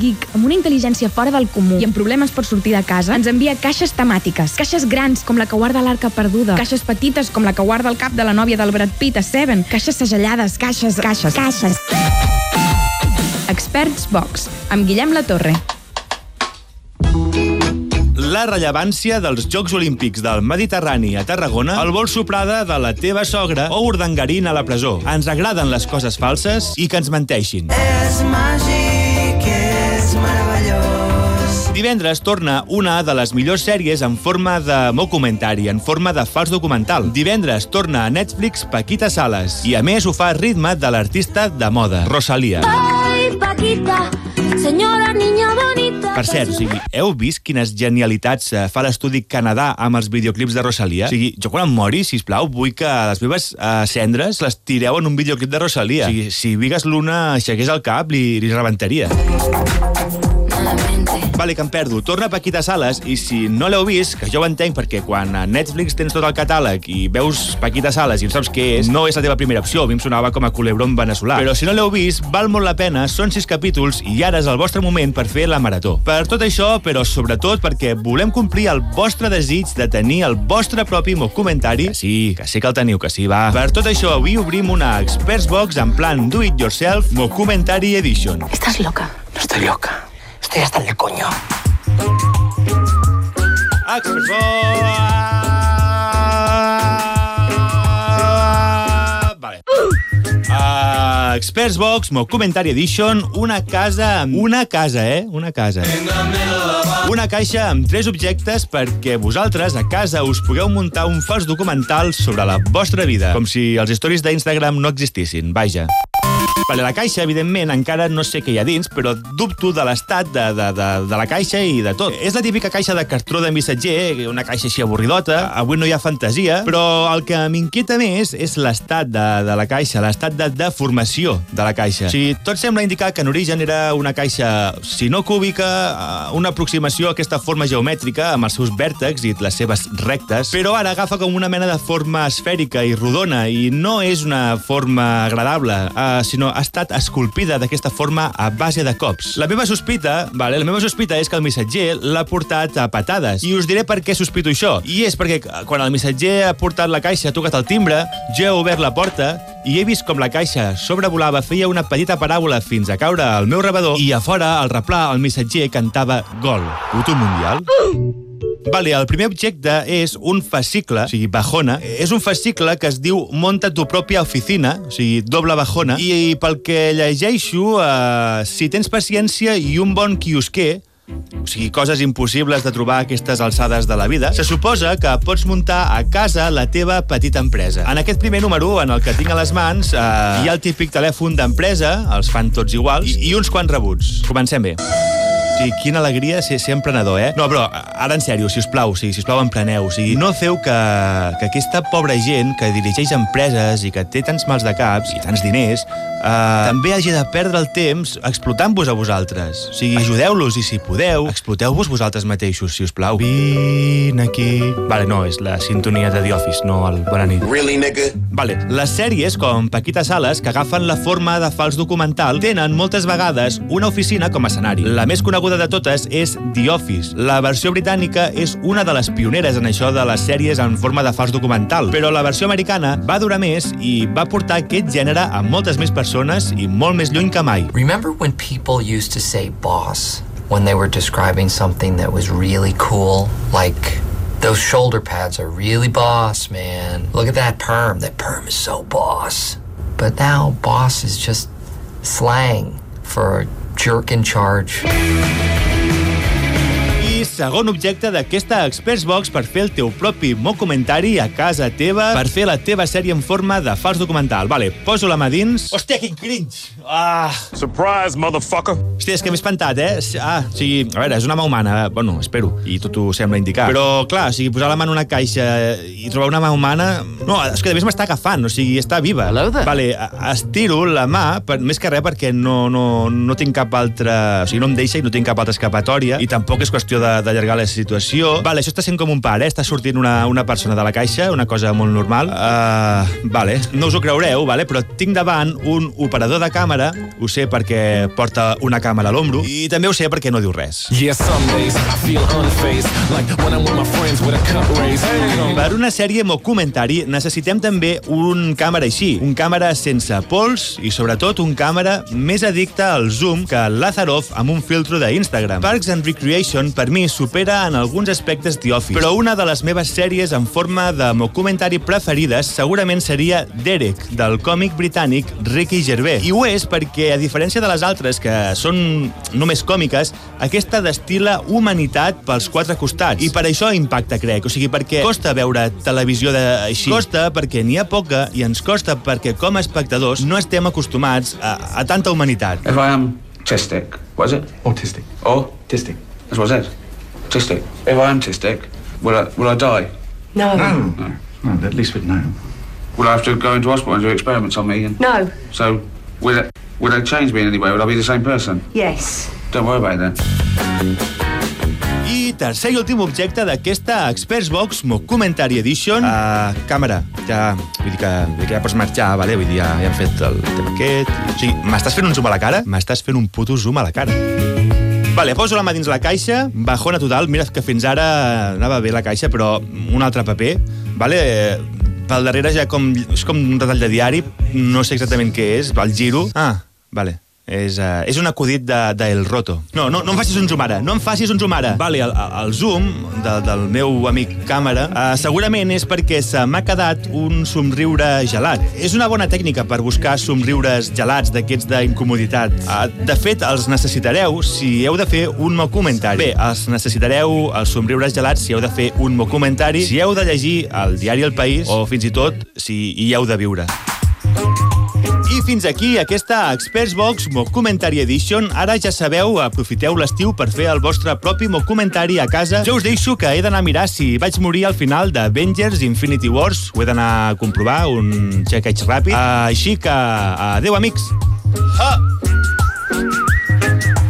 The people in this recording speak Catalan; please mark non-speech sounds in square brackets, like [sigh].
geek amb una intel·ligència fora del comú i amb problemes per sortir de casa ens envia caixes temàtiques. Caixes grans, com la que guarda l'arca perduda. Caixes petites, com la que guarda el cap de la nòvia del Brad Pitt a Seven. Caixes segellades, caixes, caixes. Caixes. Experts Box, amb Guillem La Torre. La rellevància dels Jocs Olímpics del Mediterrani a Tarragona, el vol soprada de la teva sogra o urdangarín a la presó. Ens agraden les coses falses i que ens menteixin. És màgic. Divendres torna una de les millors sèries en forma de documentari, en forma de fals documental. Divendres torna a Netflix Paquita Sales i a més ho fa a ritme de l'artista de moda, Rosalia. Ay, Paquita, señora niña bonita. Per cert, o sigui, heu vist quines genialitats eh, fa l'estudi Canadà amb els videoclips de Rosalia? O sigui, jo quan em mori, si plau, vull que les meves eh, cendres les tireu en un videoclip de Rosalia. O sigui, si Vigas Luna aixequés el cap, li, li rebentaria. Vale, que em perdo. Torna Paquita Sales i si no l'heu vist, que jo ho entenc perquè quan a Netflix tens tot el catàleg i veus Paquita Sales i no saps què és, no és la teva primera opció. A mi em sonava com a culebron veneçolà. Però si no l'heu vist, val molt la pena, són sis capítols i ara és el vostre moment per fer la marató. Per tot això, però sobretot perquè volem complir el vostre desig de tenir el vostre propi documentari. Que sí, que sé que el teniu, que sí, va. Per tot això, avui obrim una Experts Box en plan do it yourself Documentary Edition. Estás loca. No estoy loca. Estoy hasta el coño. Vale. Uh, Experts Box, Documentary Edition, una casa... amb- Una casa, eh? Una casa. Una caixa amb tres objectes perquè vosaltres a casa us pugueu muntar un fals documental sobre la vostra vida, com si els stories d'Instagram no existissin, vaja. A la caixa, evidentment, encara no sé què hi ha dins, però dubto de l'estat de, de, de, de la caixa i de tot. És la típica caixa de cartró de missatger, una caixa així avorridota, avui no hi ha fantasia, però el que m'inquieta més és l'estat de, de la caixa, l'estat de deformació de la caixa. O sigui, tot sembla indicar que en origen era una caixa, si no cúbica, eh, una aproximació a aquesta forma geomètrica amb els seus vèrtexs i les seves rectes, però ara agafa com una mena de forma esfèrica i rodona i no és una forma agradable, eh, sinó ha estat esculpida d'aquesta forma a base de cops. La meva sospita, vale, la meva sospita és que el missatger l'ha portat a patades. I us diré per què sospito això. I és perquè eh, quan el missatger ha portat la caixa, ha tocat el timbre, jo he obert la porta i he vist com la caixa sobrevolava, feia una petita paràbola fins a caure al meu rebedor i a fora, al replà, el missatger cantava gol. Puto mundial? [gasps] Vale, el primer objecte és un fascicle, o sigui, bajona. És un fascicle que es diu Monta tu pròpia oficina, o sigui, doble bajona. I, i pel que llegeixo, eh, si tens paciència i un bon quiosquer, o sigui, coses impossibles de trobar aquestes alçades de la vida, se suposa que pots muntar a casa la teva petita empresa. En aquest primer número, en el que tinc a les mans, eh, hi ha el típic telèfon d'empresa, els fan tots iguals, i, i uns quants rebuts. Comencem bé. Sigui, quina alegria ser, ser emprenedor, eh? No, però ara en sèrio, si us plau, o sigui, si us plau, empreneu. O sigui, no feu que, que aquesta pobra gent que dirigeix empreses i que té tants mals de caps i tants diners eh, també hagi de perdre el temps explotant-vos a vosaltres. O sigui, ajudeu-los i si podeu, exploteu-vos vosaltres mateixos, si us plau. Vine aquí... Vale, no, és la sintonia de The Office, no el Bona nit. Really, nigga? Vale. Les sèries, com Paquita Sales, que agafen la forma de fals documental, tenen moltes vegades una oficina com a escenari. La més coneguda de totes és The Office. La versió britànica és una de les pioneres en això de les sèries en forma de fals documental, però la versió americana va durar més i va portar aquest gènere a moltes més persones i molt més lluny que mai. Remember when people used to say boss when they were describing something that was really cool? Like, those shoulder pads are really boss, man. Look at that perm. That perm is so boss. But now, boss is just slang for jerk in charge. Segon objecte d'aquesta Experts Box per fer el teu propi documentari a casa teva, per fer la teva sèrie en forma de fals documental. Vale, poso la mà dins. Hòstia, quin cringe! Ah! Surprise, motherfucker! Hòstia, és que m'he espantat, eh? Ah, o sigui, a veure, és una mà humana, eh? bueno, espero, i tot ho sembla indicar. Però, clar, o sigui, posar la mà en una caixa i trobar una mà humana... No, és que a més m'està agafant, o sigui, està viva. Hello there. Vale, estiro la mà, per, més que res perquè no, no, no tinc cap altra... O sigui, no em deixa i no tinc cap altra escapatòria, i tampoc és qüestió de, d'allargar la situació. Vale, això està sent com un pare, eh? està sortint una, una persona de la caixa, una cosa molt normal. Uh, vale, no us ho creureu, vale? però tinc davant un operador de càmera, ho sé perquè porta una càmera a l'ombro, i també ho sé perquè no diu res. Yeah, like Per una sèrie mockumentari necessitem també un càmera així, un càmera sense pols i sobretot un càmera més addicte al zoom que Lazarov amb un filtro d'Instagram. Parks and Recreation per mi supera en alguns aspectes The Office, però una de les meves sèries en forma de mockumentari preferides segurament seria Derek, del còmic britànic Ricky Gervais. I ho és perquè, a diferència de les altres que són només còmiques, aquesta destila humanitat pels quatre costats. I per això impacta, crec. O sigui, perquè costa veure televisió de... així. Costa perquè n'hi ha poca i ens costa perquè, com a espectadors, no estem acostumats a, a tanta humanitat. If I am autistic, what is it? Autistic. Autistic. That's what I said. Autistic. If I am autistic, will I, will I die? No. No. No, at least we'd know. Will I have to go into hospital and do experiments on me? And No. so, will it, will they change me in any way? Will I be the same person? Yes. Don't worry about it then. I tercer i últim objecte d'aquesta Experts Box Mockumentary Edition. Uh, càmera, ja, vull dir que, vull dir que ja pots marxar, vale? vull dir, ja, ja hem fet el tema aquest. O sigui, m'estàs fent un zoom a la cara? M'estàs fent un puto zoom a la cara. Vale, poso la mà dins la caixa, bajona total, mira que fins ara anava bé la caixa, però un altre paper, vale? Pel darrere ja com, és com un retall de diari, no sé exactament què és, el giro... Ah, vale, és, uh, és un acudit de, de El Roto. No, no, no em facis un zoom ara, no em facis un zoom ara. Vale, el, el zoom de, del meu amic càmera uh, segurament és perquè se m'ha quedat un somriure gelat. És una bona tècnica per buscar somriures gelats d'aquests d'incomoditat. Uh, de fet, els necessitareu si heu de fer un mockumentari. Bé, els necessitareu els somriures gelats si heu de fer un mockumentari, si heu de llegir el diari El País o fins i tot si hi heu de viure. Fins aquí aquesta Experts Box Mockumentary Edition. Ara ja sabeu, aprofiteu l'estiu per fer el vostre propi mockumentari a casa. Jo us deixo que he d'anar a mirar si vaig morir al final d'Avengers Infinity Wars. Ho he d'anar a comprovar, un xequeig ràpid. Així que, adeu, amics. Ha!